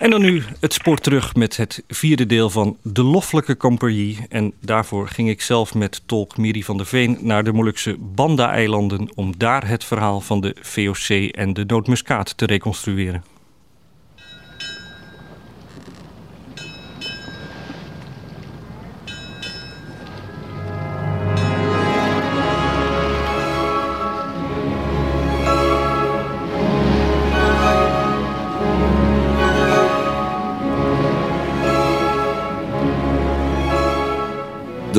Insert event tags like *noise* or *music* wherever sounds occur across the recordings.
En dan nu het spoor terug met het vierde deel van De Loffelijke Compagnie. En daarvoor ging ik zelf met tolk Miri van der Veen naar de Molukse Banda-eilanden... om daar het verhaal van de VOC en de nootmuskaat te reconstrueren.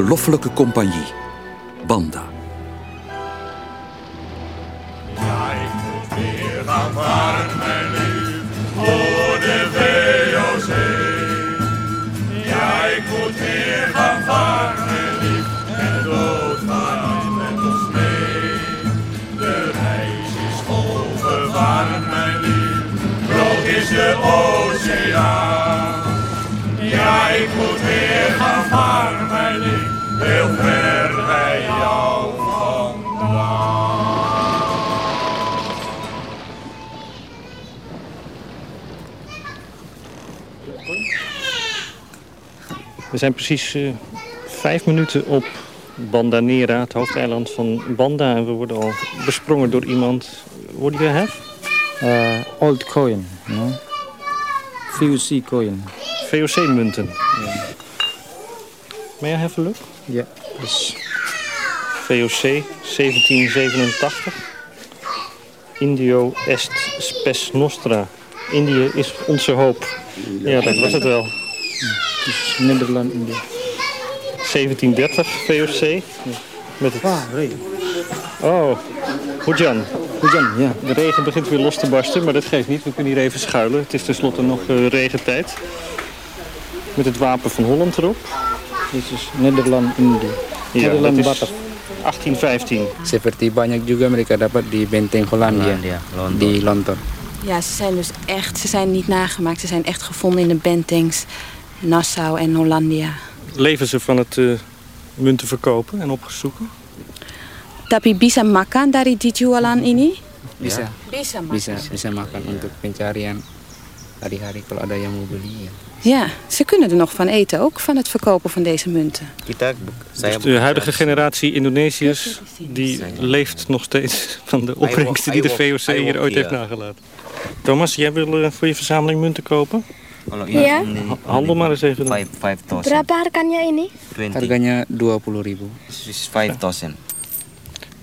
De Loffelijke Compagnie. Banda. Ja, ik moet weer gaan varen, mijn lief, voor de VOC. Ja, ik moet weer gaan varen, mijn lief, en dood gaat met ons mee. De reis is overvaren, mijn lief, groot is de oceaan. Ja, ik moet weer gaan varen, heel ver bij jou vandaan. We zijn precies eh, vijf minuten op Bandanera, het hoofdeiland van Banda. En we worden al besprongen door iemand. What do you have? uh, old coin, you know, VUC coin. VOC-munten. May I have a look? Yeah, this VOC 1787. Indio est spes nostra. Indië is onze hoop. Ja, dat was het wel. is Nederland India. 1730 VOC. Met het... Ah, regen. Oh, Hujan. Hujan, ja. De regen begint weer los te barsten, maar dat geeft niet. We kunnen hier even schuilen. Het is tenslotte nog eh, regentijd. Met het wapen van Holland erop. Dit is Nederland India. Ja, Nederland Batak. 1815. Seperti banyak juga mereka dapat di benteng Hollandia, Hollandia, Lontor. di Lontor. Ja, ze zijn dus echt, ze zijn niet nagemaakt. Ze zijn echt gevonden in de bentings Nassau en Hollandia. Leven ze van het eh, munten verkopen en opzoeken? Tapi bisa makan dari dijualan ini? Bisa, Bisa makan. bisa, bisa makan untuk pencarian hari-hari kalau ada yang mau beli. Ya. Ja, ze kunnen er nog van eten, ook van het verkopen van deze munten. Dus de huidige generatie Indonesiërs die leeft nog steeds van de opbrengsten die de VOC hier ooit heeft nagelaten. Thomas, jij wil eh, voor je verzameling munten kopen? Ini Handel maar eens even. dan. Berapa harganya ini? Harganya 20.000. This is five thousand.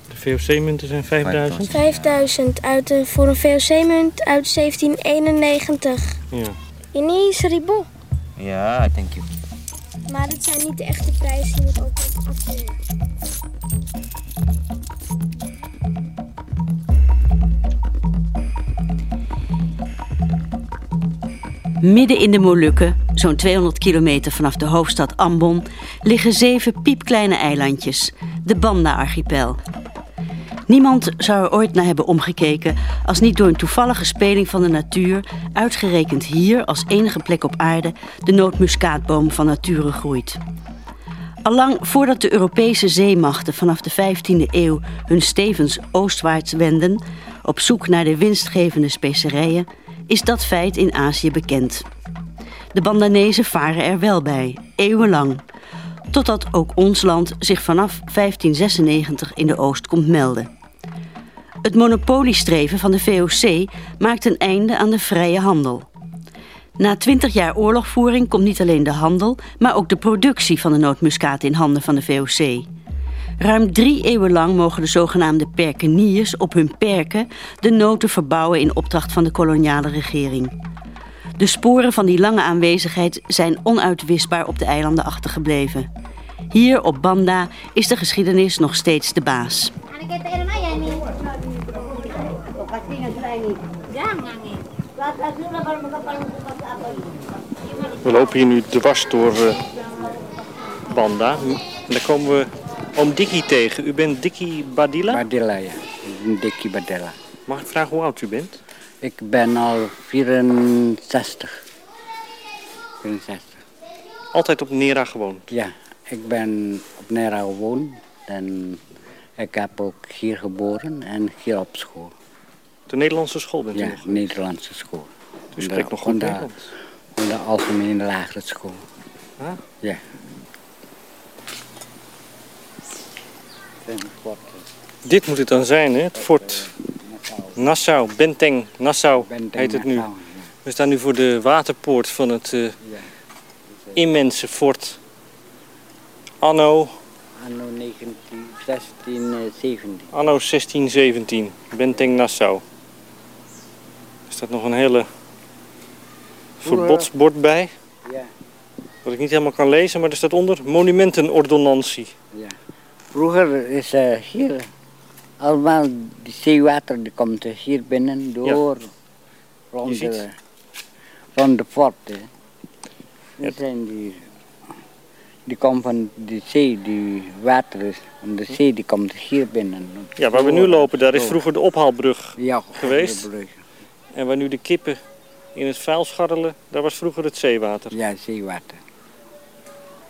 De VOC-munten zijn 5000. 5000 uit een, voor een VOC-munt uit 1791. Ja. Ini 1000. Ja, thank you. Maar dat zijn niet de echte prijzen, je moet ook wat afrekenen. Midden in de Molukken, zo'n 200 kilometer vanaf de hoofdstad Ambon, liggen zeven piepkleine eilandjes, de Banda-archipel. Niemand zou er ooit naar hebben omgekeken als niet door een toevallige speling van de natuur, uitgerekend hier als enige plek op aarde, de nootmuskaatboom van nature groeit. Allang voordat de Europese zeemachten vanaf de 15e eeuw hun stevens oostwaarts wenden, op zoek naar de winstgevende specerijen, is dat feit in Azië bekend. De Bandanezen varen er wel bij, eeuwenlang. Totdat ook ons land zich vanaf 1596 in de Oost komt melden. Het monopoliestreven van de VOC maakt een einde aan de vrije handel. Na twintig jaar oorlogvoering komt niet alleen de handel, maar ook de productie van de nootmuskaat in handen van de VOC. Ruim drie eeuwen lang mogen de zogenaamde perkeniers op hun perken de noten verbouwen in opdracht van de koloniale regering. De sporen van die lange aanwezigheid zijn onuitwisbaar op de eilanden achtergebleven. Hier op Banda is de geschiedenis nog steeds de baas. We lopen hier nu dwars door eh, Banda. En daar komen we oom Dikkie tegen. U bent Dikkie Badilla? Badela ya, Deki Badela. Mag ik vragen hoe oud u bent? Ik ben al 64. 64. Altijd op Nera gewoond. Ja, ik ben op Nera gewoond en ik heb ook hier geboren en hier op school. De Nederlandse school bent u Ja, nog. Nederlandse school. U spreekt nog goed Nederlands. Van de algemene lagere school. Huh? Ja. Dit moet het dan zijn, hè? Het fort Nassau, Benteng Nassau heet het nu. We staan nu voor de waterpoort van het eh, immense fort. Anno, Anno 19, 16, eh, 17. anno 1617, Benteng Nassau. Er staat nog een hele verbodsbord bij, Ja. wat ik niet helemaal kan lezen, maar er staat onder monumentenordonnantie. Ja. Vroeger is eh, hier allemaal die zeewater die komt eh, hier binnen door rond, de, rond de fort. hè. Dat zijn die, die komt van de zee, die water is van de zee die komt hier binnen. Ja, waar we nu lopen, daar is vroeger de ophaalbrug. ja, geweest. de brug. En waar nu de kippen in het vuil scharrelen, daar was vroeger het zeewater. Ja, zeewater.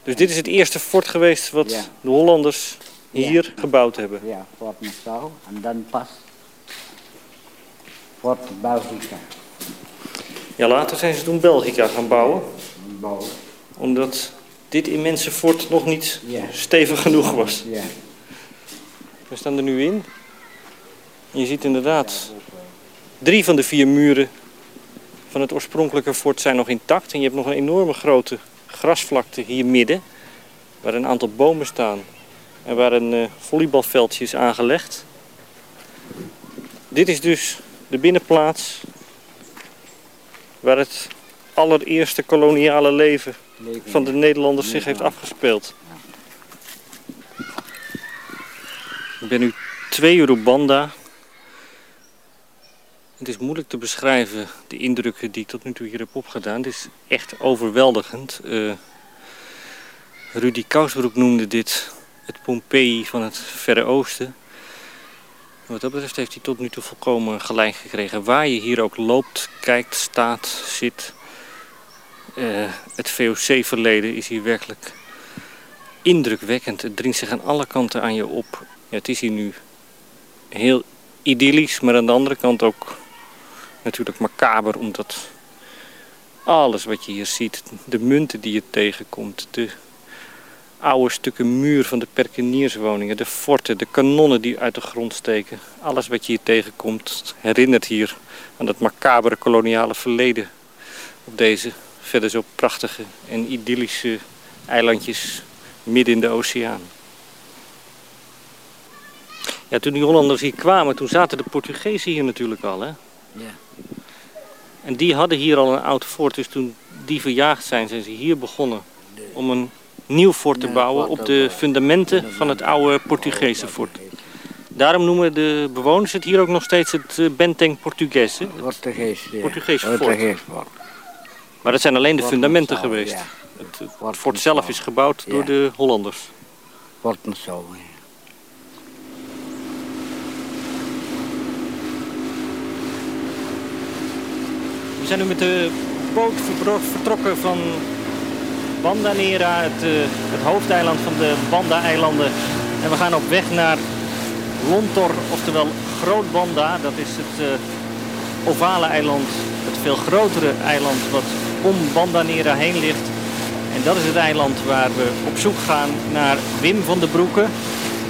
Dus dit is het eerste fort geweest wat Ja. de Hollanders Ja. hier gebouwd hebben. Ja, Fort Nassau en dan pas Fort Belgica. Ja, later zijn ze toen Belgica gaan bouwen, Bouw. omdat dit immense fort nog niet Ja. stevig genoeg was. Ja. We staan er nu in. En je ziet inderdaad, drie van de vier muren van het oorspronkelijke fort zijn nog intact. En je hebt nog een enorme grote grasvlakte hier midden, waar een aantal bomen staan en waar een eh, volleybalveldje is aangelegd. Dit is dus de binnenplaats waar het allereerste koloniale leven Leven. van de Nederlanders zich heeft afgespeeld. Ik ben nu twee uur op Banda. Het is moeilijk te beschrijven, de indrukken die ik tot nu toe hier heb opgedaan. Het is echt overweldigend. Eh, Rudy Kousbroek noemde dit het Pompeii van het Verre Oosten. Wat dat betreft heeft hij tot nu toe volkomen gelijk gekregen. Waar je hier ook loopt, kijkt, staat, zit. Eh, het VOC-verleden is hier werkelijk indrukwekkend. Het dringt zich aan alle kanten aan je op. Ja, het is hier nu heel idyllisch, maar aan de andere kant ook natuurlijk macaber, omdat alles wat je hier ziet, de munten die je tegenkomt, de oude stukken muur van de perkenierswoningen, de forten, de kanonnen die uit de grond steken, alles wat je hier tegenkomt, herinnert hier aan dat macabere koloniale verleden op deze verder zo prachtige en idyllische eilandjes midden in de oceaan. Ja, toen die Hollanders hier kwamen, toen zaten de Portugezen hier natuurlijk al. Hè? Ja. En die hadden hier al een oud fort, dus toen die verjaagd zijn, zijn ze hier begonnen om een nieuw fort te bouwen op de bouwen. fundamenten van het oude Portugese fort. Daarom noemen de bewoners het hier ook nog steeds het eh, Benteng Portugues. hè? Portugees. Ja. Portugees fort. Portugees fort. Maar dat zijn alleen de fundamenten geweest. Het, het Fort zelf is gebouwd door de Hollanders. Fort Nassau. ja. We zijn nu met de boot vertrokken van Banda Nera, het, eh, het hoofdeiland van de Banda-eilanden. En we gaan op weg naar Lontor, oftewel Groot Banda. Dat is het eh, ovale eiland, het veel grotere eiland wat om Banda Nera heen ligt. En dat is het eiland waar we op zoek gaan naar Wim van den Broeke.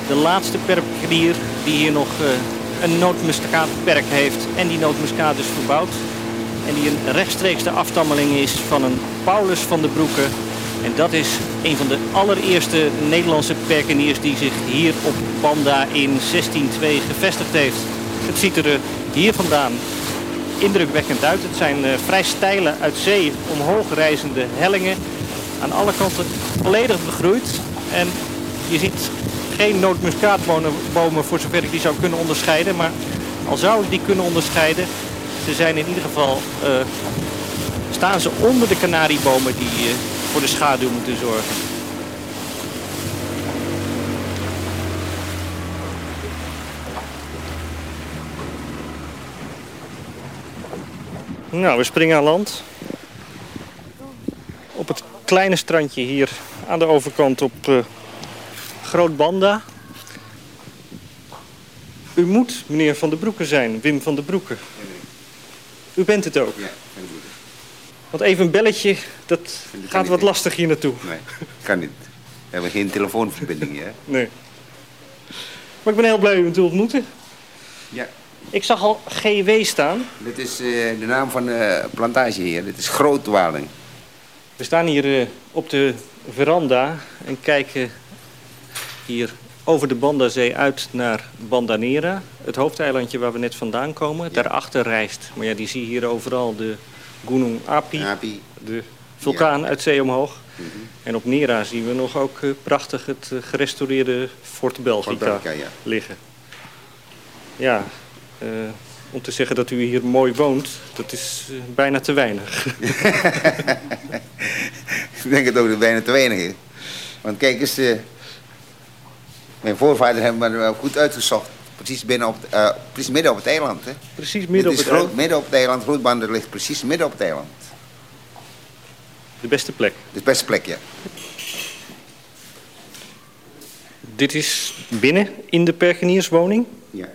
De laatste perkenier die hier nog eh, een nootmuskaatperk heeft en die nootmuskaat dus verbouwt. En die een rechtstreeks de afstammeling is van een Paulus van de Broeke. En dat is een van de allereerste Nederlandse perkeniers die zich hier op Banda in 1602 gevestigd heeft. Het ziet er eh, hier vandaan indrukwekkend uit. Het zijn eh, vrij steile, uit zee omhoog reizende hellingen. Aan alle kanten volledig begroeid. En je ziet geen nootmuskaatbomen bomen voor zover ik die zou kunnen onderscheiden. Maar al zou ik die kunnen onderscheiden, ze zijn in ieder geval, eh, staan ze onder de kanariebomen die eh, voor de schaduw moeten zorgen. Nou, we springen aan land. Op het kleine strandje hier aan de overkant op eh Groot Banda. U moet meneer Van der Broeke zijn, Wim van der Broeke. U bent het ook. Want even een belletje, dat gaat wat lastig hier naartoe. Nee, kan niet. We hebben geen telefoonverbinding, hè? *laughs* Nee. Maar ik ben heel blij u te ontmoeten. Ja. Ik zag al GW staan. Dit is eh, de naam van de plantage hier. Dit is Grootwaling. We staan hier eh, op de veranda en kijken hier over de Bandazee uit naar Bandanera. Het hoofdeilandje waar we net vandaan komen. Daarachter rijst, maar ja, die zie je hier overal, de Gunung Api. Api. De vulkaan uit zee omhoog. En op Nera zien we nog ook eh, prachtig het eh, gerestaureerde Fort Belgica, Fort Belgica, ja. liggen. Ja, eh, om te zeggen dat u hier mooi woont, dat is bijna te weinig. *laughs* Ik denk het ook dat bijna te weinig is. Want kijk eens, mijn voorvaders hebben me wel goed uitgezocht. Precies, binnen op, het- eh, precies midden op het eiland. Hè? Precies midden op Dit het is groot, eiland. midden op het eiland. Grootbanden ligt precies midden op het eiland. De beste plek. De beste plek, ja. Dit is binnen in de perkenierswoning. Ja,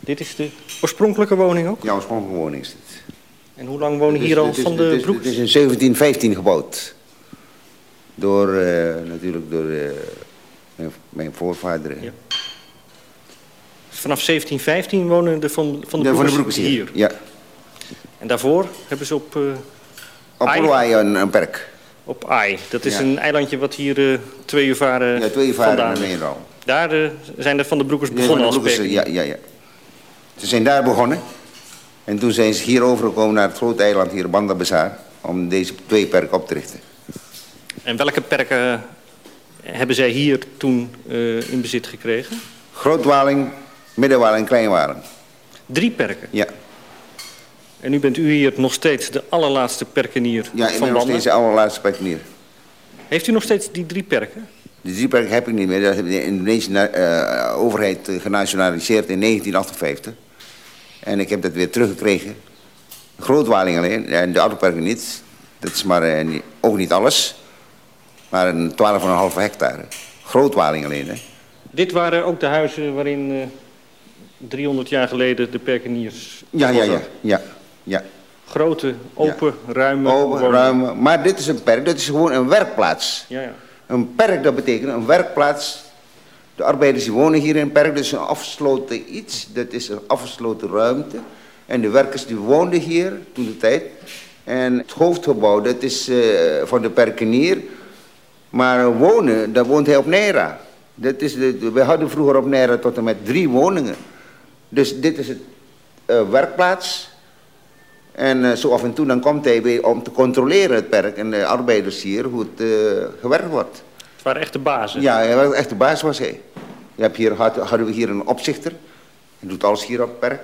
Dit is de oorspronkelijke woning ook. ja oorspronkelijke woning is het. En hoe lang wonen is- hier al is- van het de is- broek? Het is in 1715 gebouwd. Door, eh, natuurlijk door eh, mijn, mijn voorvader. Ja. Vanaf 1715 wonen de van, van de, De, van de broekers hier. hier. Ja. En daarvoor hebben ze op, Op Ai. Polwaai een, een perk. op Ai. Dat is Ja. een eilandje wat hier eh, twee uur varen Ja, twee varen vandaan. Daar eh, zijn de van de broekers begonnen als broekers, ja, ja, ja. Ze zijn daar begonnen. En toen zijn ze hier overgekomen naar het grote eiland hier, Banda Bazaar. Om deze twee perken op te richten. En welke perken hebben zij hier toen eh, in bezit gekregen? Grootwaling, middenwaling en kleinwaling. Drie perken. Ja, En nu bent u hier nog steeds de allerlaatste perkenier ja ik van ben nog steeds de allerlaatste perkenier. Heeft u nog steeds die drie perken? Die drie perken heb ik niet meer. Dat heeft de Indonesische eh, overheid eh, genationaliseerd in 1958. En ik heb dat weer teruggekregen. Grootwaling alleen en de andere perken niet. Dat is maar eh, ook niet alles. Maar een 12,5 hectare. Grootwaling alleen, hè. Dit waren ook de huizen waarin eh 300 jaar geleden de perkeniers Ja, ja, ja. ja, ja. Grote, open, ruime Open, ruime. Maar dit is een perk, dit is gewoon een werkplaats. Ja, ja. Een perk, dat betekent een werkplaats. De arbeiders die wonen hier in een perk, dat is een afgesloten iets. Dat is een afgesloten ruimte. En de werkers die woonden hier toen de tijd. En het hoofdgebouw, dat is eh, van de perkenier. Maar wonen, daar woont hij op Nera. Dat is de, we hadden vroeger op Nera tot en met drie woningen. Dus dit is het eh, werkplaats. En eh, zo af en toe dan komt hij weer om te controleren het perk en de arbeiders hier, hoe het eh, gewerkt wordt. Het waren echte bazen. Ja, hij was echt de baas was hij. Je hebt hier, had- hadden we hier een opzichter. Hij doet alles hier op het perk.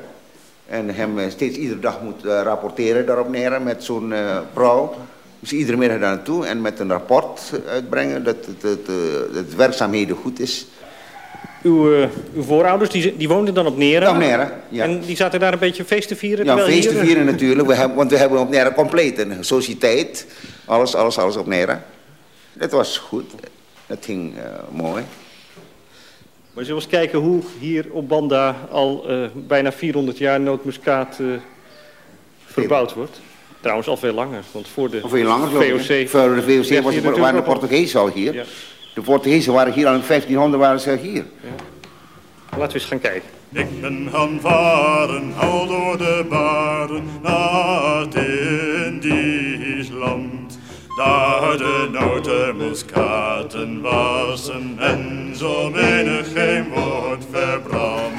En hem eh, steeds iedere dag moet eh, rapporteren daarop neer met zo'n eh vrouw. Dus iedere middag daar naartoe en met een rapport uitbrengen dat het, het, eh, dat het werkzaamheden goed is. Uw, eh, uw voorouders die, die woonden dan op Nera. Op Nera, ja. En die zaten daar een beetje feest te vieren? Ja, feest te hier, eh, vieren natuurlijk, we hebben, want we hebben op Nera compleet een sociëteit. Alles, alles, alles op Nera. Dat was goed, dat ging eh, mooi. Maar zullen we eens kijken hoe hier op Banda al eh, bijna 400 jaar nootmuskaat eh, verbouwd wordt? Trouwens al veel langer, want voor de veel langer? VOC... Voor de VOC was het, waren de Portugezen al hier. Ja. De Portugezen waren hier al in 1500 waren ze hier. Laten we eens gaan kijken. Ik ben gaan varen, al door de baren, naar het Indisch land. Daar de notenmuskaten wassen en zo menig geen woord verbrand.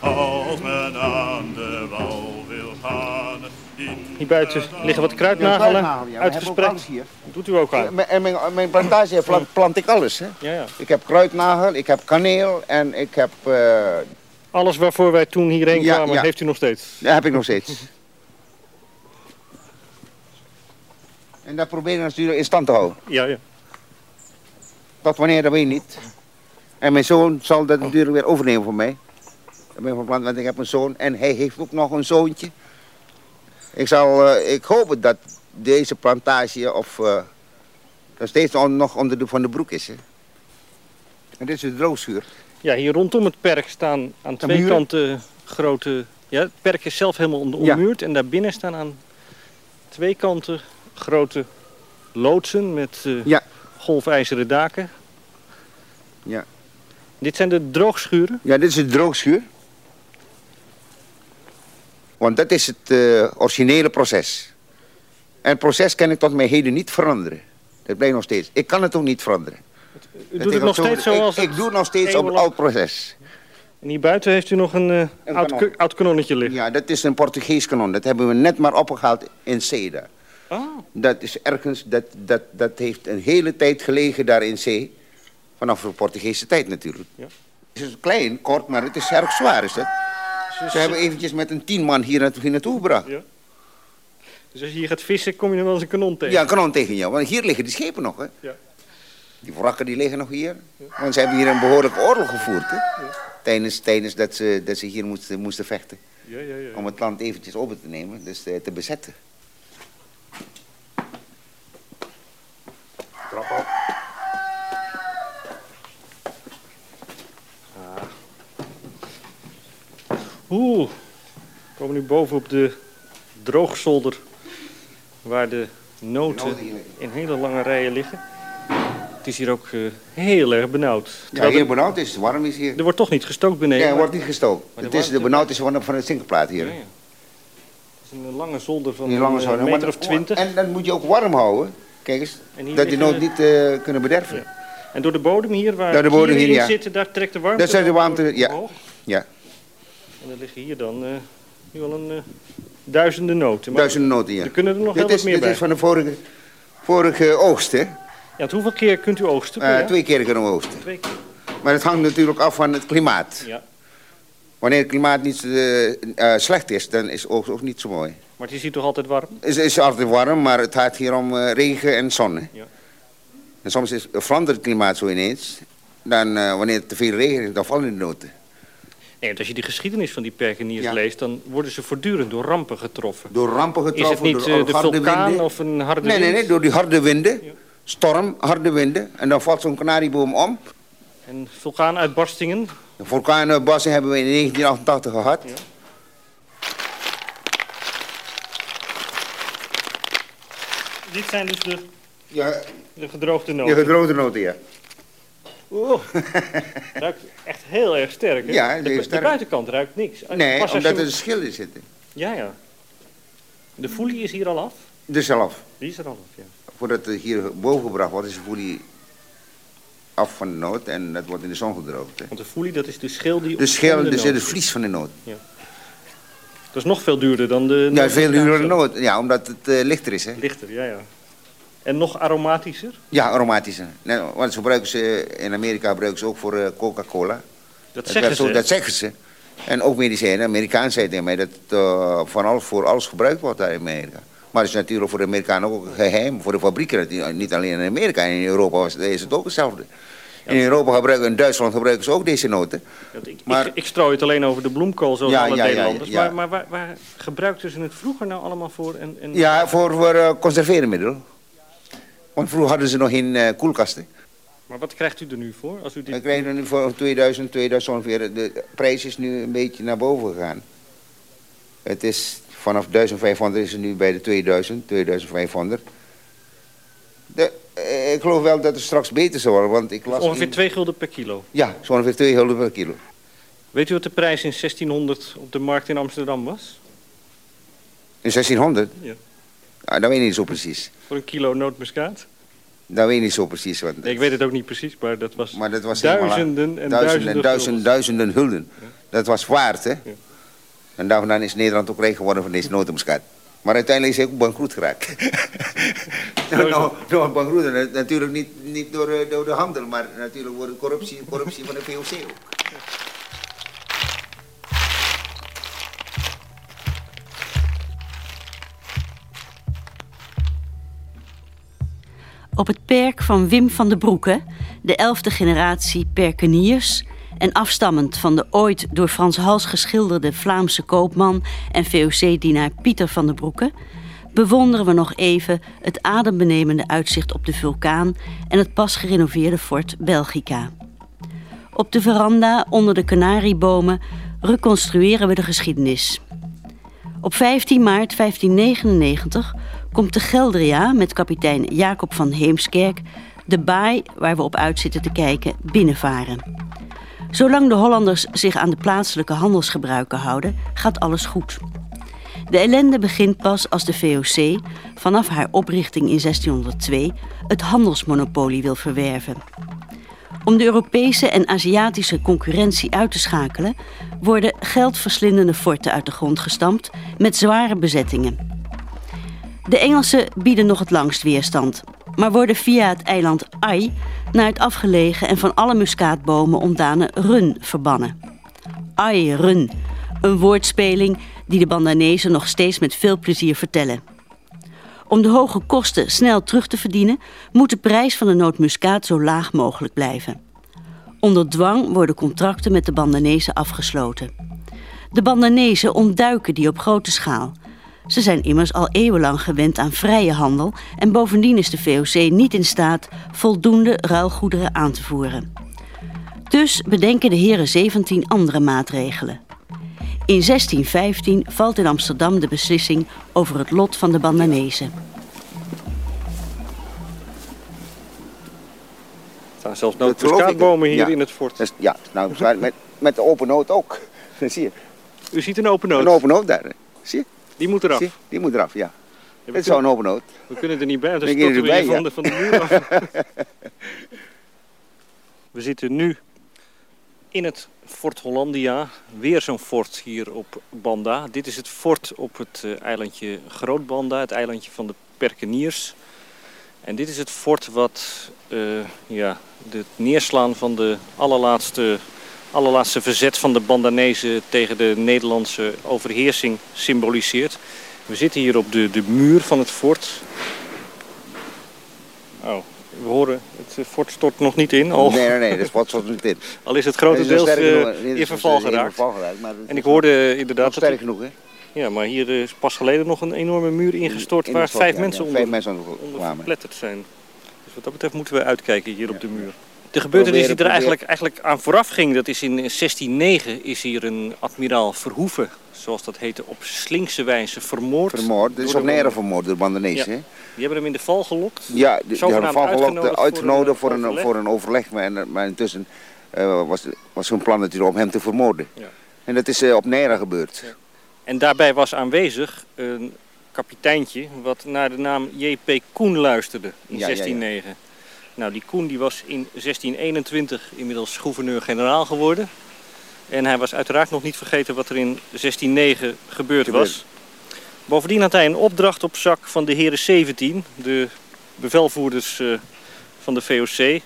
Als men aan Hier buiten liggen wat kruidnagelen uitgespreid. Doet u ook aan? En mijn, mijn plantage *clears throat* plant, plant ik alles. Hè? Ja, ja. Ik heb kruidnagel, ik heb kaneel en ik heb... eh, Alles waarvoor wij toen hierheen Ja, kwamen, ja. heeft u nog steeds? dat heb ik nog steeds. *laughs* en dat probeer ik natuurlijk in stand te houden. Ja, ja. Tot wanneer, dat weet ik niet. En mijn zoon zal dat natuurlijk weer overnemen voor mij. Ik ben van plan, want ik heb een zoon en hij heeft ook nog een zoontje. Ik, zal, eh, ik hoop dat deze plantage of eh, nog steeds on- nog onder de Van de Broek is. Hè. En dit is de droogschuur. Ja, hier rondom het perk staan aan twee muren? kanten grote... Ja, het perk is zelf helemaal Ja. ommuurd en daarbinnen staan aan twee kanten grote loodsen met eh, Ja. golfijzeren daken. Ja. Dit zijn de droogschuren? Ja, dit is het droogschuur. Want dat is het eh, originele proces. En het proces kan ik tot mijn heden niet veranderen. Dat blijft nog steeds. Ik kan het ook niet veranderen. U doet het nog zo- steeds zoals Ik, ik doe het nog steeds op het oud proces. En hier buiten heeft u nog een, eh, Een oud, kanon. oud kanonnetje liggen. Ja, dat is een Portugees kanon. Dat hebben we net maar opgehaald in Seda. Ah, Dat is ergens, dat, dat, dat heeft een hele tijd gelegen daar in zee. Vanaf de Portugese tijd natuurlijk. Ja. Het is klein, kort, maar het is erg zwaar is het. Dus, Ze hebben eventjes met een tien man hier naartoe, hier naartoe gebracht. Ja. dus als je hier gaat vissen, kom je dan wel eens een kanon tegen. Ja, een kanon tegen jou. Want hier liggen die schepen nog, hè. Ja. Die wrakken die liggen nog hier. Want ze hebben hier een behoorlijke oorlog gevoerd, hè. Tijdens, tijdens dat, ze, dat ze hier moesten, moesten vechten. Ja, ja, ja. Om het land eventjes over te nemen, dus eh, te bezetten. Oeh, we komen nu boven op de droogzolder waar de noten Noten in hele lange rijen liggen. Het is hier ook eh, heel erg benauwd. Ja, heel benauwd is het, warm is hier. er wordt toch niet gestookt beneden. Ja, er wordt niet gestookt. Het is de benauwd is van, van het zinkerplaat hier. Ja, ja. Het is een lange zolder van lange een, zouden. eh, Maar meter of twintig. En dan moet je ook warm houden. Kijk eens, dat die nood niet eh, kunnen bederven. Ja. En door de bodem hier, waar Door de bodem hier, in ja. zitten, daar trekt de warmte Dat zijn de warmte, ja. omhoog. Ja, En er liggen hier dan eh, nu al een eh, duizenden noten. Maar duizenden noten hier. Er kunnen er nog heel Dit wat meer dit bij. is van de vorige, vorige oogst, hè. Ja, hoeveel keer kunt u oogsten? Eh, twee keer kunnen we oogsten. Twee keer. Maar het hangt natuurlijk af van het klimaat. Ja. Wanneer het klimaat niet eh, eh, slecht is, dan is oogst ook niet zo mooi. Maar het is hier toch altijd warm? Het is, is altijd warm, maar het gaat hier om eh, regen en zon. Hè. Ja. En soms is, verandert het klimaat zo ineens. Dan, eh, wanneer het te veel regen is, dan vallen de noten. Nee, want als je die geschiedenis van die perkeniers Ja. leest... dan worden ze voortdurend door rampen getroffen. Door rampen Is het getroffen, niet door eh, de harde vulkaan winden. of een harde Nee, nee, wind? nee, door die harde winden. Ja. Storm, harde winden. En dan valt zo'n kanarieboom om. En vulkaanuitbarstingen? De vulkaanuitbarsting hebben we in 1988 gehad. Ja. Dit zijn dus de, Ja, de gedroogde noten. gedroogde noten, ja. Oeh, *laughs* ruikt echt heel erg sterk. Hè? Ja, de, de buitenkant ruikt niks. Nee, Pas omdat je- er een schil in zit. Ja, ja. De foelie is hier al af? Dus zelf. Die is er al af, ja. Voordat het hier boven gebracht wordt, is de folie af van de noot. En dat wordt in de zon gedroogd. Hè. Want de foelie, dat is de schil die... De schil, de dus het zit. vlies van de noot. Dat is nog veel duurder dan de... Ja, veel duurder daar noot. Ja, omdat het eh, lichter is. Hè. Lichter, ja, ja. En nog aromatischer? Ja, aromatische. Nee, want ze gebruiken ze, in Amerika gebruiken ze ook voor eh, Coca-Cola. Dat Dat, zeggen zo- ze. dat zeggen ze. En ook medicijnen. Amerikaan zei tegen mij dat het eh, van alles, voor alles gebruikt wordt daar in Amerika. Maar het is natuurlijk voor de Amerikanen ook een geheim. Voor de fabrieken, niet alleen in Amerika. In Europa was, is het ook hetzelfde. In Europa gebruiken, in Duitsland gebruiken ze ook deze noten. Ik, Maar- ik, ik strooi het alleen over de bloemkool, zoals Ja, alle ja, ja, Nederlanders. ja. Maar, maar waar, waar gebruikten ze het vroeger nou allemaal voor? En, en... Ja, voor, voor eh, conserveermiddel. Want vroeger hadden ze nog geen eh, koelkasten. Maar wat krijgt u er nu voor? Als u dit... Dan krijgen we nu voor 2000, 2000 ongeveer. De prijs is nu een beetje naar boven gegaan. Het is vanaf 1500 is het nu bij de 2000, 2500. De, eh, ik geloof wel dat het straks beter zal worden, want ik las... Ongeveer in- 2 gulden per kilo. Ja, zo ongeveer 2 gulden per kilo. Weet u wat de prijs in 1600 op de markt in Amsterdam was? In 1600? Ja. Ah, dat weet ik niet zo precies. Voor een kilo nootmuskaat? Dat weet ik niet zo precies. Want, Nee, ik weet het ook niet precies, maar dat was, maar dat was duizenden en duizenden, duizenden duizenden, duizenden gulden. Ja. Dat was waard, hè? En daarvan is Nederland ook rijk geworden van deze notenmuskaat. Maar uiteindelijk is hij ook bankroet geraakt. *laughs* nou, nou, nou, bankroet, en natuurlijk niet, niet door, eh, door de handel, maar natuurlijk door de corruptie, corruptie van de VOC ook. Op het perk van Wim van den Broeke, de elfde generatie perkeniers... en afstammend van de ooit door Frans Hals geschilderde Vlaamse koopman... en VOC-dienaar Pieter van den Broeke... bewonderen we nog even het adembenemende uitzicht op de vulkaan... en het pas gerenoveerde fort Belgica. Op de veranda onder de kanariebomen reconstrueren we de geschiedenis... Op 15 maart 1599 komt de Geldria met kapitein Jacob van Heemskerk de baai waar we op uit zitten te kijken binnenvaren. Zolang de Hollanders zich aan de plaatselijke handelsgebruiken houden, gaat alles goed. De ellende begint pas als de VOC vanaf haar oprichting in 1602 het handelsmonopolie wil verwerven. Om de Europese en Aziatische concurrentie uit te schakelen, worden geldverslindende forten uit de grond gestampt met zware bezettingen. De Engelsen bieden nog het langst weerstand, maar worden via het eiland Ai naar het afgelegen en van alle muskaatbomen ontdane Run verbannen. Ai Run, een woordspeling die de Bandanezen nog steeds met veel plezier vertellen. Om de hoge kosten snel terug te verdienen, moet de prijs van de nootmuskaat zo laag mogelijk blijven. Onder dwang worden contracten met de Bandanezen afgesloten. De Bandanezen ontduiken die op grote schaal. Ze zijn immers al eeuwenlang gewend aan vrije handel en bovendien is de VOC niet in staat voldoende ruilgoederen aan te voeren. Dus bedenken de heren 17 andere maatregelen. In 1615 valt in Amsterdam de beslissing over het lot van de Bandanezen. Er staan zelfs nootmuskaatbomen hier in het fort. Ja, nou, *laughs* met, met de open noot ook. *laughs* Zie je. U ziet een open noot? Een open noot daar. Zie je? Die moet eraf? Zie? Die moet eraf, ja. ja Het is zo'n open noot. We kunnen er niet bij, want dan storten we van, de, van de muur af. *laughs* we zitten nu in het Fort Hollandia. Weer zo'n fort hier op Banda. Dit is het fort op het uh, eilandje Groot Banda, het eilandje van de Perkeniers. En dit is het fort wat uh, ja, het neerslaan van de allerlaatste, allerlaatste verzet van de Bandanezen tegen de Nederlandse overheersing symboliseert. We zitten hier op de, de muur van het fort. Oh, we horen, het fort stort nog niet in. Al. Nee, nee, nee, het fort stort niet in. *laughs* Al is het grotendeels uh, in verval geraakt. En ik hoorde inderdaad... sterk dat genoeg, hè? Ja, maar hier is pas geleden nog een enorme muur ingestort in, in waar vijf, ja, mensen ja, onder, vijf mensen onder, verpletterd zijn. Dus wat dat betreft moeten we uitkijken hier ja. op de muur. De gebeurtenis die er eigenlijk, eigenlijk aan vooraf ging, dat is in 1609 is hier een admiraal Verhoeven, zoals dat heette, op slinkse wijze vermoord. Vermoord, dit is op Nere vermoord door de Bandanezen, ja. Die hebben hem in de val gelokt. Ja, die, die hebben hem val gelokt, uitgenodigd voor een, voor een, voor een overleg. Maar, maar intussen uh, was, was hun plan natuurlijk om hem te vermoorden. Ja. En dat is uh, op Nera gebeurd. Ja. En daarbij was aanwezig een kapiteintje wat naar de naam J.P. Koen luisterde in 1609. Nou, die Koen die was in 1621 inmiddels gouverneur-generaal geworden. En hij was uiteraard nog niet vergeten wat er in 1609 gebeurd was. Bovendien had hij een opdracht op zak van de heren 17, de bevelvoerders uh, van de VOC.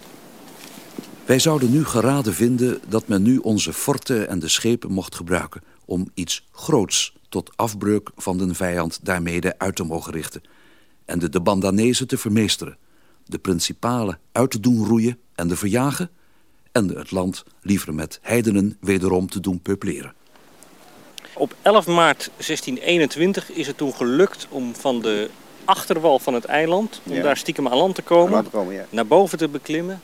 Wij zouden nu geraden vinden dat men nu onze forten en de schepen mocht gebruiken om iets groots tot afbreuk van de vijand daarmede uit te mogen richten en de, de Bandanezen te vermeesteren, de principalen uit te doen roeien en de verjagen en het land liever met heidenen wederom te doen peupleren. Op 11 maart 1621 is het toen gelukt om van de achterwal van het eiland, om ja. daar stiekem aan land te komen, te komen ja. naar boven te beklimmen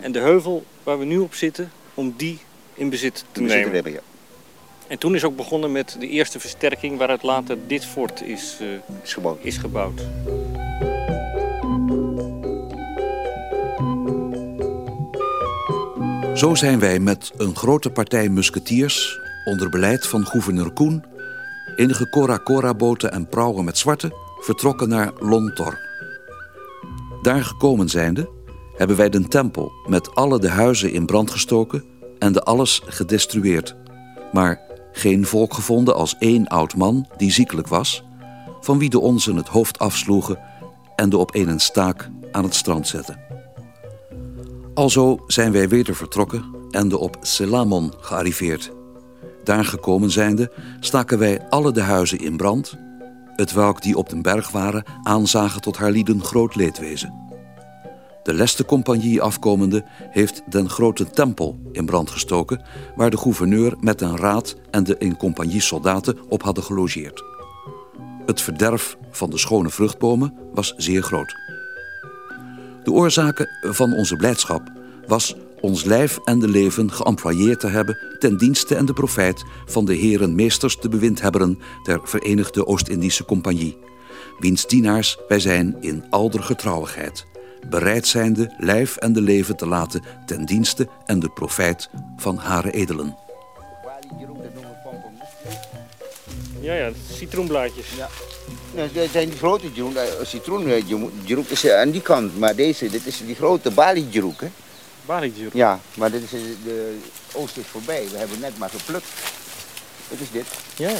en de heuvel waar we nu op zitten, om die in bezit te in nemen. Bezit te. En toen is ook begonnen met de eerste versterking waaruit later dit fort is, uh, is gebouwd. Is gebouwd. Zo zijn wij met een grote partij musketiers onder beleid van gouverneur Koen, enige Cora-Cora-boten en prauwen met zwarte, vertrokken naar Lontor. Daar gekomen zijnde, hebben wij de tempel met alle de huizen in brand gestoken en de alles gedestrueerd. Maar geen volk gevonden als één oud man die ziekelijk was, van wie de onzen het hoofd afsloegen en de op een staak aan het strand zetten. Alzo zijn wij weder vertrokken en de op Selamon gearriveerd. Daar gekomen zijnde staken wij alle de huizen in brand, het welk die op den berg waren aanzagen tot haar lieden groot leedwezen. De Leste-compagnie afkomende heeft den grote tempel in brand gestoken... waar de gouverneur met een raad en de in compagnie soldaten op hadden gelogeerd. Het verderf van de schone vruchtbomen was zeer groot. De oorzaken van onze blijdschap was ons lijf en de leven geëmployeerd te hebben... ten dienste en de profijt van de heren meesters de bewindhebberen... der Verenigde Oost-Indische Compagnie wiens dienaars wij zijn in alder getrouwigheid, bereid zijnde lijf en de leven te laten ten dienste en de profijt van hare edelen. Ja, ja, citroenblaadjes. Ja. Nou, dat zijn die grote jeroen, eh, citroen eh, is eh, aan die kant, maar deze, dit is die grote Bali jeroen, hè? Bali-jeroen. Ja, maar dit is, de oost is voorbij, we hebben net maar geplukt. Wat is dit? Ja.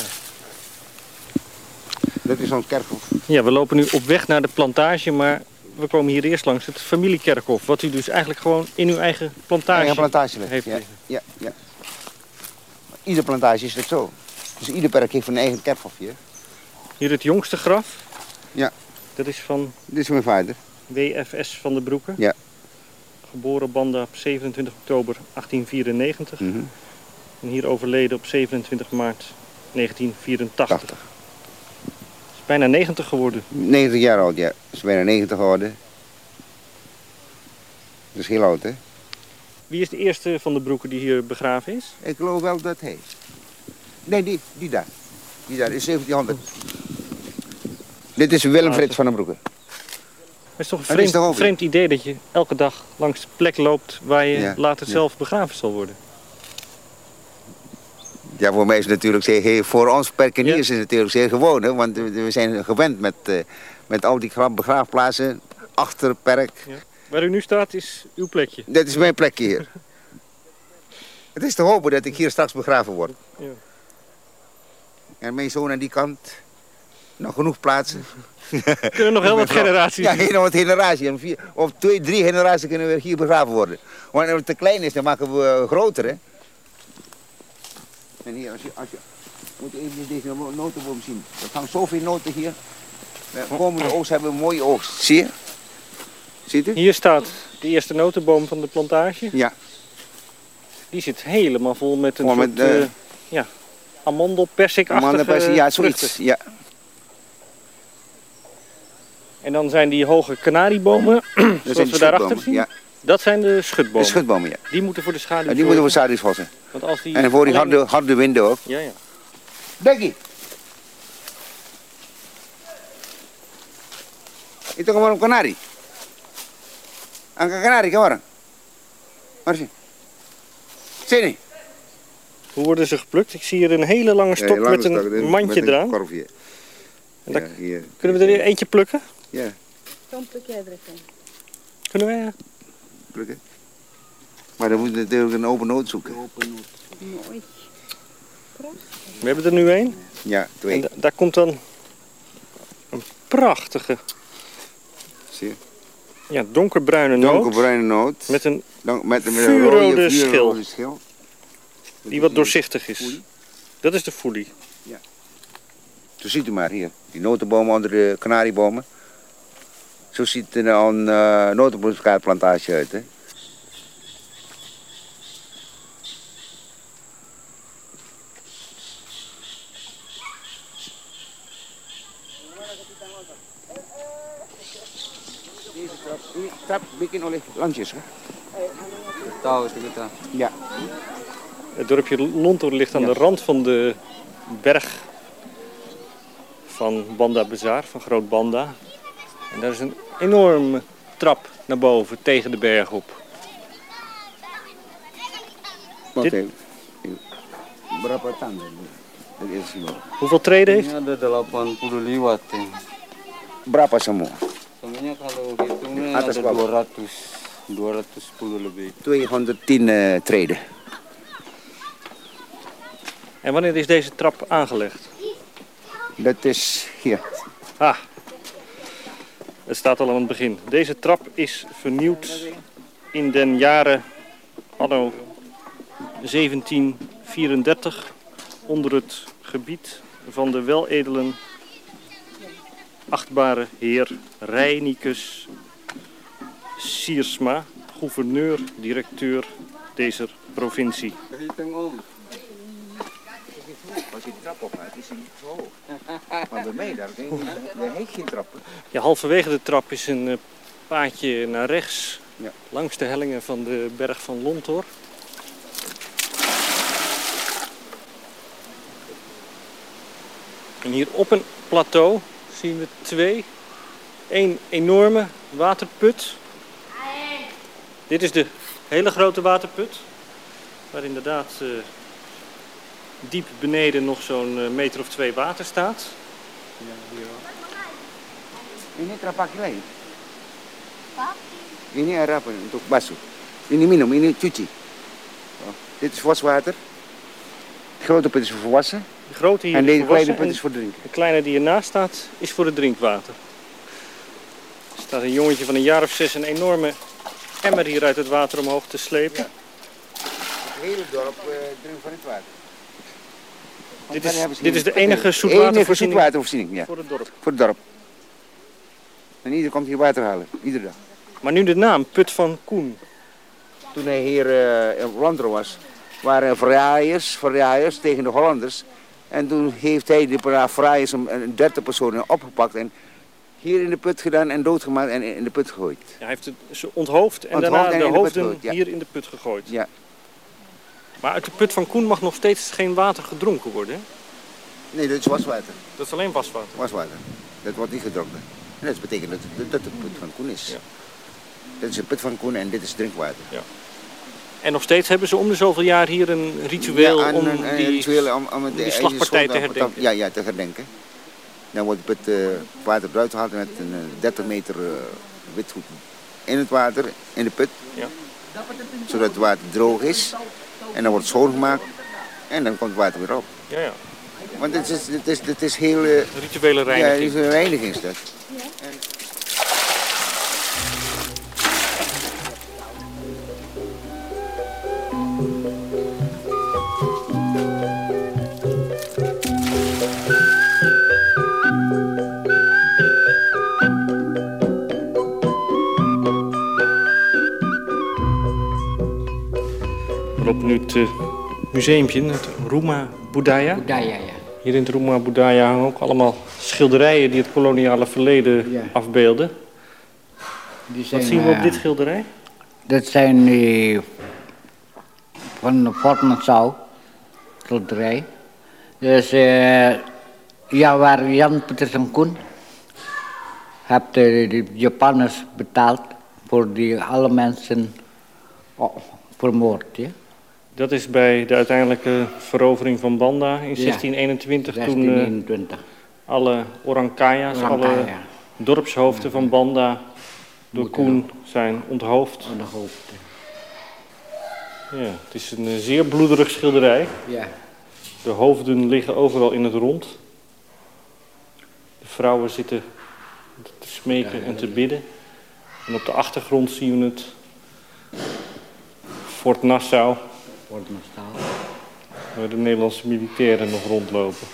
Dat is ons kerkhof. ja, we lopen nu op weg naar de plantage, maar we komen hier eerst langs het familiekerkhof. Wat u dus eigenlijk gewoon in uw eigen plantage, Eigen plantage heeft ja, ja, ja. Ieder plantage is het zo. Dus ieder perk heeft een eigen kerkhof hier. Het jongste graf. Ja. Dat is van Dit is mijn vader. WFS van de Broeken. Ja. Geboren Banda op 27 oktober 1894. Mhm. En hier overleden op 27 maart 1984. 80. Is bijna 90 geworden. 90 jaar oud, ja. Is bijna 90 geworden. Dat is heel oud, hè? Wie is de eerste van de Broeken die hier begraven is? Ik geloof wel dat hij. Nee, die, die daar. Die daar is 1700. Dit is Willem Frits van den Broeke. Het is toch een vreemd, toch vreemd idee dat je elke dag langs de plek loopt waar je Ja, later ja. zelf begraven zal worden. Ja, voor mij is het natuurlijk zeer, voor ons perkeniers Ja. is het natuurlijk zeer gewoon, hè? want we zijn gewend met, eh, met al die gra- begraafplaatsen achter het perk. Waar u nu staat is uw plekje. Dat is mijn plekje hier. *laughs* het is te hopen dat ik hier straks begraven word. Ja. En mijn zoon aan die kant, nog genoeg plaatsen. *laughs* Kunnen nog heel wat generaties. Ja, heel wat generaties. En vier, of twee, drie generaties kunnen we hier begraven worden. Als het te klein is, dan maken we eh, groter, hè. En hier, als je, als je moet je even deze notenboom zien. Er hangt zoveel noten hier. De komende oogst hebben we een mooie oogst. Zie je? Ziet u? Hier staat de eerste notenboom van de plantage. Ja. Die zit helemaal vol met een met, eh, eh, ja, amandel persikachtige Amandelpersie, ja, vruchten. zoiets. Ja. En dan zijn die hoge kanariebomen, *clears throat* zoals de we daarachter zien. Ja, Dat zijn de schutbomen. de schutbomen, ja. Die moeten voor de schaduw En die moeten we zorgen. schaduwsvossen. Want als die En voor die harde, harde winden ook. Ja, ja. Becky. Itu kemarin kanari. Angka kanari kemarin. Mari sini. Hoe worden ze geplukt? Ik zie hier een hele lange stok met een mandje eraan. Korfje. Ja, daar- hier. Kunnen we er eentje plukken? Ja, Dan pluk jij er even. Kunnen we? plukken. Maar dan moet je natuurlijk een open noot zoeken. Mooi. We hebben er nu één. Ja, En twee. da- daar komt dan een prachtige, Zie je? ja, donkerbruine noot. Donkerbruine noot. Met een, met, met een vuurrode rode schil. schil. die wat doorzichtig is. Foelie. Dat is de foelie. Zo ziet u maar hier. Die notenbomen onder de kanariebomen. Zo ziet er een uh, uit. Hè? Deze trap, die trap oleh landjes. Hè? Tahu kita. Ja. Het dorpje Lontor ligt aan de rand van de berg van Banda Bazaar, van Groot Banda. En daar is een enorme trap naar boven, tegen de berg op. Dit-. Hoeveel treden heeft Ini ada 80 liwat ya. Berapa semua? Sebenarnya kalau hitungnya ada bawah. 200, 210 lebih. 210 eh, treden. En wanneer is deze trap aangelegd? Dat is hier. Ah, het staat al aan het begin. Deze trap is vernieuwd in den jaren anno 1734 onder het gebied van de weledelen achtbare heer Reinicus Siersma, gouverneur, directeur deze provincie. Hitung om. Als je de trap op gaat, is hij niet zo hoog. Maar bij mij daar, daar heet geen trappen. Ja, halverwege de trap is een eh, paadje naar rechts, Ja. langs de hellingen van de berg van Lontor. En hier op een plateau zien we twee. Eén enorme waterput. Dit is de hele grote waterput. Waar inderdaad uh, diep beneden nog zo'n uh, meter of twee water staat. Ja, hier Ini terpakai lagi. Ini air apa untuk basuh. Ini minum, ini cuci. Oh, dit is waswater. De grote put is voor wassen. De grote hier en deze kleine put en is voor drinken. De kleine die ernaast staat is voor het drinkwater. Er staat een jongetje van een jaar of zes een enorme emmer hier uit het water omhoog te slepen. Ja. Het hele dorp uh, drinkt van het water. Dit is, dit is de enige zoetwatervoorziening, zoetwatervoorziening ja. voor het dorp. Voor het dorp. En iedereen komt hier water halen, iedere dag. Maar nu de naam, Put van Koen. Toen hij hier uh, in Vlaanderen was, waren verraaiers, verraaiers tegen de Hollanders. En toen heeft hij die verraaiers een derde personen opgepakt en hier in de put gedaan en doodgemaakt en in de put gegooid. Ja, hij heeft het ze onthoofd en Onthoofd daarna en de de hoofden gegooid, ja. hier in de put gegooid. Ja. Maar uit de put van Koen mag nog steeds geen water gedronken worden, hè? Nee, dat is waswater. Dat is alleen waswater. Waswater. Dat wordt niet gedronken. En dat betekent dat dat het de put van Koen is. Ja. Dit is een put van Koen en dit is drinkwater. Ja. En nog steeds hebben ze om de zoveel jaar hier een ritueel Ja, een- om een- die, ritueel om, die slagpartij te herdenken. Ja, ja, te herdenken. Dan wordt het uh, water eruit gehaald met een eh, 30 meter eh, wit goed in het water, in de put. Ja. Zodat het water droog is. En dan wordt het schoongemaakt. En dan komt het water weer op. Ja, ja. Want het is, het is, het is heel... eh, Rituele ja, reiniging. is een reiniging is dat. We museumpje, het Roema Budaya. Budaya, ja. Hier in het Roema Budaya hangen ook allemaal schilderijen die het koloniale verleden Ja. afbeelden. Die Wat zijn, zien we op eh, dit schilderij? Dat zijn eh, van de Fort Nassau, schilderij. Dus eh, ja, waar Jan Petersen Koen heeft de, de Japanners betaald voor die alle mensen oh, vermoord. Ja? Dat is bij de uiteindelijke verovering van Banda in 1621, toen 1621. alle Orankaya's, alle dorpshoofden van Banda door Koen zijn onthoofd. Ja, het is een eh, zeer bloederig schilderij. Ja. De hoofden liggen overal in het rond. De vrouwen zitten te smeken en te bidden. En op de achtergrond zien we het Fort Nassau, Fort Nassau. waar de Nederlandse militairen nog rondlopen.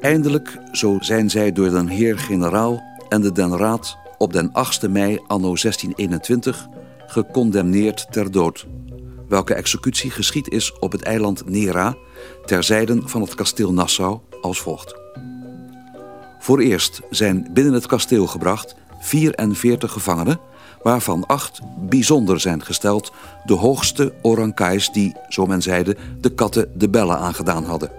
Eindelijk, zo zijn zij door den heer-generaal en de den raad op den 8e mei anno 1621 gecondemneerd ter dood, welke executie geschied is op het eiland Nera, ter zijden van het kasteel Nassau, als volgt. Vooreerst zijn binnen het kasteel gebracht 44 gevangenen, waarvan acht bijzonder zijn gesteld, de hoogste orankais die, zo men zeide, de katten de bellen aangedaan hadden.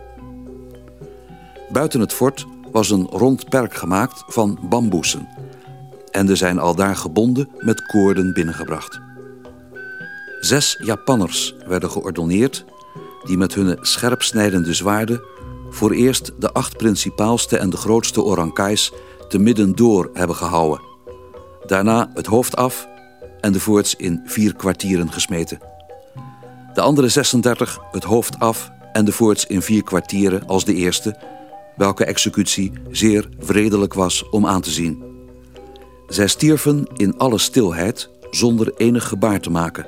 Buiten het fort was een rond perk gemaakt van bamboesen. En er zijn aldaar gebonden met koorden binnengebracht. Zes Japanners werden geordonneerd, die met hun scherpsnijdende zwaarden voor eerst de acht principaalste en de grootste orankais te midden door hebben gehouden. Daarna het hoofd af en de voorts in vier kwartieren gesmeten. De andere 36 het hoofd af en de voorts in vier kwartieren als de eerste, welke executie zeer vredelijk was om aan te zien. Zij stierven in alle stilheid zonder enig gebaar te maken.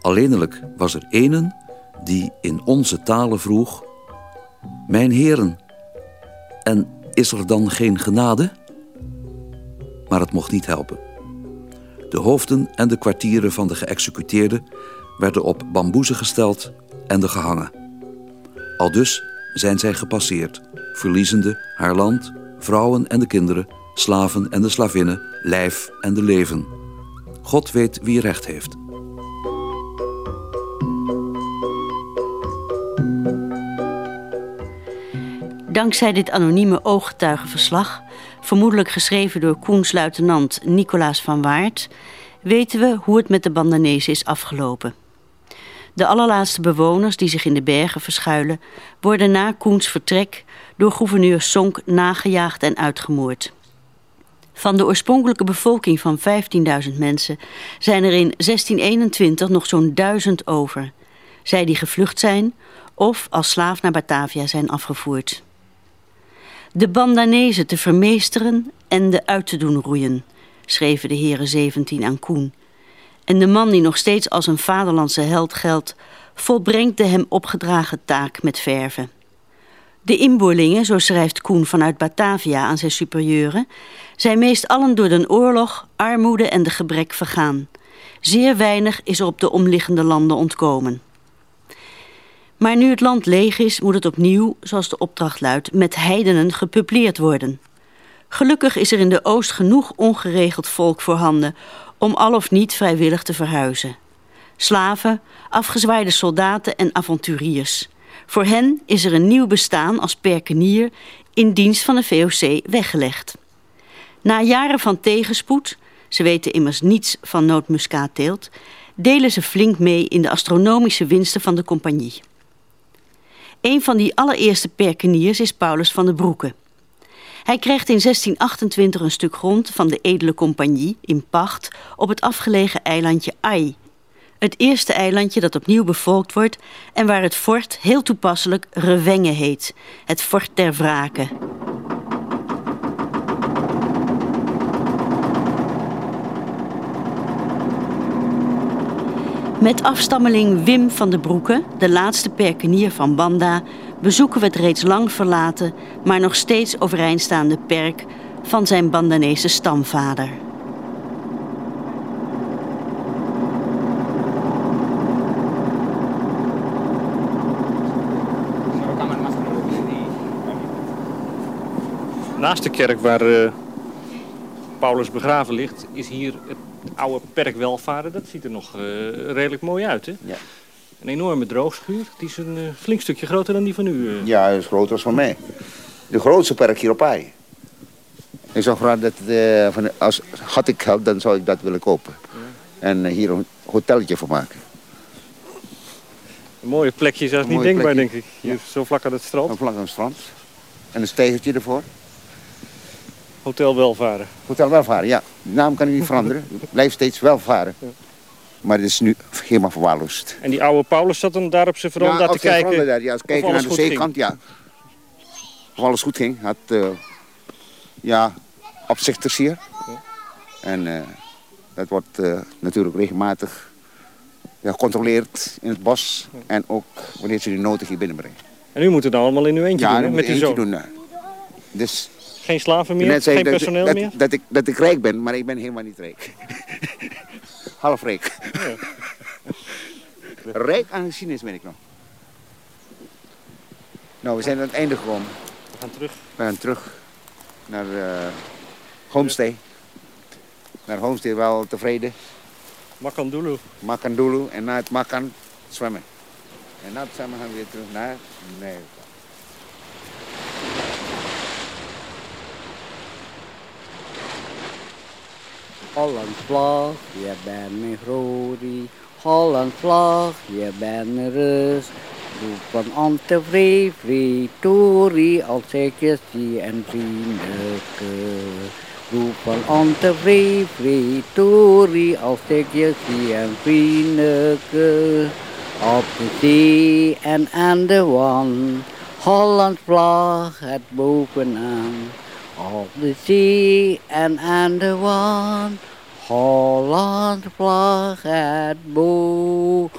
Alleenlijk was er enen die in onze talen vroeg: Mijn heren, en is er dan geen genade? Maar het mocht niet helpen. De hoofden en de kwartieren van de geëxecuteerden werden op bamboezen gesteld en er gehangen. Aldus zijn zij gepasseerd, verliezende haar land, vrouwen en de kinderen, slaven en de slavinnen, lijf en de leven. God weet wie recht heeft. Dankzij dit anonieme ooggetuigenverslag, vermoedelijk geschreven door Koens luitenant Nicolaas van Waard, weten we hoe het met de Bandanezen is afgelopen. De allerlaatste bewoners die zich in de bergen verschuilen, worden na Koens vertrek door gouverneur Sonk nagejaagd en uitgemoord. Van de oorspronkelijke bevolking van 15.000 mensen zijn er in 1621 nog zo'n duizend over. Zij die gevlucht zijn of als slaaf naar Batavia zijn afgevoerd. De Bandanezen te vermeesteren en de uit te doen roeien, schreven de heren 17 aan Koen. En de man die nog steeds als een vaderlandse held geldt, volbrengt de hem opgedragen taak met verven. De inboorlingen, zo schrijft Koen vanuit Batavia aan zijn superieuren, zijn meest allen door de oorlog, armoede en de gebrek vergaan. Zeer weinig is er op de omliggende landen ontkomen. Maar nu het land leeg is, moet het opnieuw, zoals de opdracht luidt, met heidenen gepubliceerd worden. Gelukkig is er in de Oost genoeg ongeregeld volk voorhanden om al of niet vrijwillig te verhuizen. Slaven, afgezwaaide soldaten en avonturiers. Voor hen is er een nieuw bestaan als perkenier in dienst van de VOC weggelegd. Na jaren van tegenspoed, ze weten immers niets van nootmuskaatteelt, delen ze flink mee in de astronomische winsten van de compagnie. Een van die allereerste perkeniers is Paulus van der Broeke. Hij kreeg in 1628 een stuk grond van de edele compagnie in pacht op het afgelegen eilandje Ai. Het eerste eilandje dat opnieuw bevolkt wordt en waar het fort heel toepasselijk Revenge heet, het fort der wraken. Met afstammeling Wim van de Broeke, de laatste perkenier van Banda, bezoeken we het reeds lang verlaten, maar nog steeds overeindstaande perk van zijn Bandanese stamvader. Naast de kerk waar uh, Paulus begraven ligt, is hier het oude perk Welvaren. Dat ziet er nog uh, redelijk mooi uit, hè? Ja. Een enorme droogschuur. Die is een uh, flink stukje groter dan die van u. Ja, dat is groter dan van mij. De grootste perk hier op Aai. Ik zou graag dat, van, als had ik geld, dan zou ik dat willen kopen. Ja. En hier een hotelletje voor maken. Een mooie plekje, zelfs niet denkbaar, plekje. denk ik. Hier ja. zo vlak aan het strand. Zo vlak aan het strand. En een stegertje ervoor. Hotel Welvaren. Hotel Welvaren, ja. De naam kan niet veranderen. *laughs* Het blijft steeds Welvaren. Ja. Maar het is nu helemaal verwaarloosd. En die oude Paulus zat dan daar op zijn veranda ja, te kijken? Daar, ja, als kijken naar de zeekant, ging. ja. Of alles goed ging. Had, uh, ja, opzichters hier. Ja. En uh, dat wordt uh, natuurlijk regelmatig ja, gecontroleerd in het bos. Ja. En ook wanneer ze die noten hier binnenbrengen. En u moet het allemaal in uw eentje ja, doen, met uw zoon? doen. Dus geen slaven meer? Geen personeel dat, meer? Dat, dat, ik, dat ik rijk ben, maar ik ben helemaal niet rijk. *laughs* Half rijk. Ja. rijk aan geschiedenis ben ik nog. Nou, we zijn aan het einde gekomen. We gaan terug. We gaan terug naar uh, Homestay. Naar Homestay wel tevreden. Makandulu. Makandulu. En na het Makan zwemmen. En na het zwemmen gaan we weer terug naar Nederland. Holland vlag, je bent mijn glorie. Holland vlag, je bent mijn rust. Roepen ontevreden, Tori, als ik je zie en vriendelijke. Roepen ontevreden, Tori, als ik je zie en vriendelijke. Op de zee en aan de wand, Holland vlag het bovenaan. Op de zee en aan de wand, Holland vlag het bovenaan.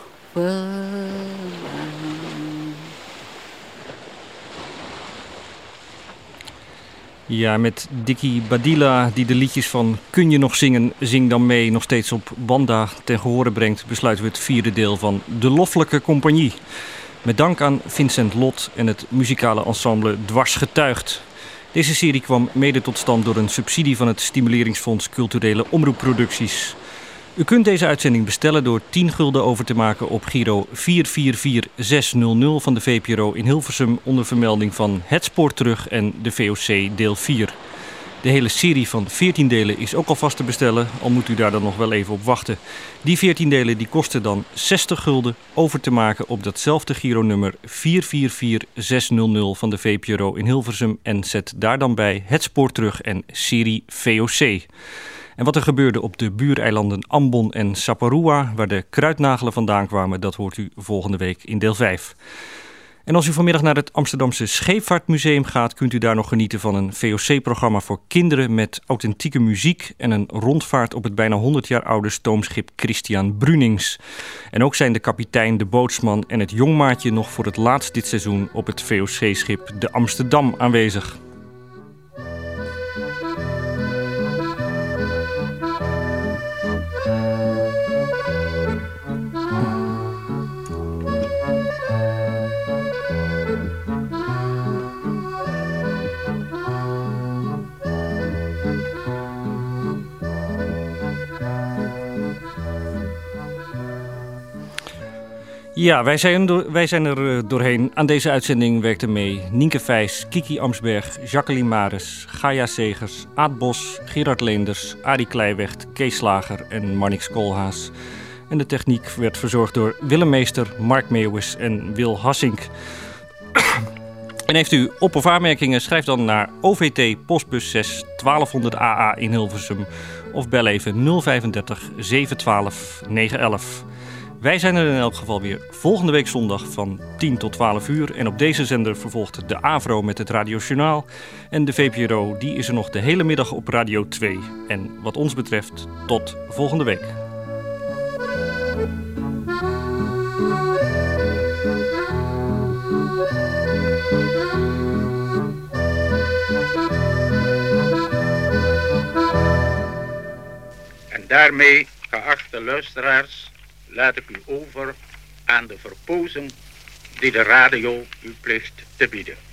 Ja, met Dickie Badila, die de liedjes van Kun je nog zingen, zing dan mee, nog steeds op Banda ten gehore brengt, besluiten we het vierde deel van De Loffelijke Compagnie. Met dank aan Vincent Lot en het muzikale ensemble Dwars Getuigd. Deze serie kwam mede tot stand door een subsidie van het Stimuleringsfonds Culturele Omroepproducties. U kunt deze uitzending bestellen door 10 gulden over te maken op Giro 444600 van de VPRO in Hilversum onder vermelding van Het Spoor Terug en de VOC deel 4. De hele serie van 14 delen is ook alvast te bestellen, al moet u daar dan nog wel even op wachten. Die 14 delen die kosten dan 60 gulden over te maken op datzelfde Giro-nummer 444600 van de VPRO in Hilversum en zet daar dan bij Het Spoor Terug en serie VOC. En wat er gebeurde op de buureilanden Ambon en Saparua, waar de kruidnagelen vandaan kwamen, dat hoort u volgende week in deel 5. En als u vanmiddag naar het Amsterdamse Scheepvaartmuseum gaat, kunt u daar nog genieten van een VOC-programma voor kinderen met authentieke muziek en een rondvaart op het bijna 100 jaar oude stoomschip Christian Brunings. En ook zijn de kapitein, de bootsman en het jongmaatje nog voor het laatst dit seizoen op het VOC-schip de Amsterdam aanwezig. Ja, wij zijn, wij zijn er eh, doorheen. Aan deze uitzending werkten mee Nienke Vijs, Kiki Amsberg, Jacqueline Maris, Gaia Segers, Aad Bos, Gerard Leenders, Arie Kleiwecht, Kees Slager en Marnix Koolhaas. En de techniek werd verzorgd door Willem Meester, Mark Meeuwis en Wil Hassink. En heeft u op- of aanmerkingen, schrijf dan naar OVT Postbus 6 1200 AA in Hilversum. Of bel even 035 712 911. Wij zijn er in elk geval weer volgende week zondag van 10 tot 12 uur. En op deze zender vervolgt de AVRO met het Radiojournaal. En de VPRO die is er nog de hele middag op Radio 2. En wat ons betreft, tot volgende week. En daarmee, geachte luisteraars, laat ik u over aan de verpozing die de radio u plicht te bieden.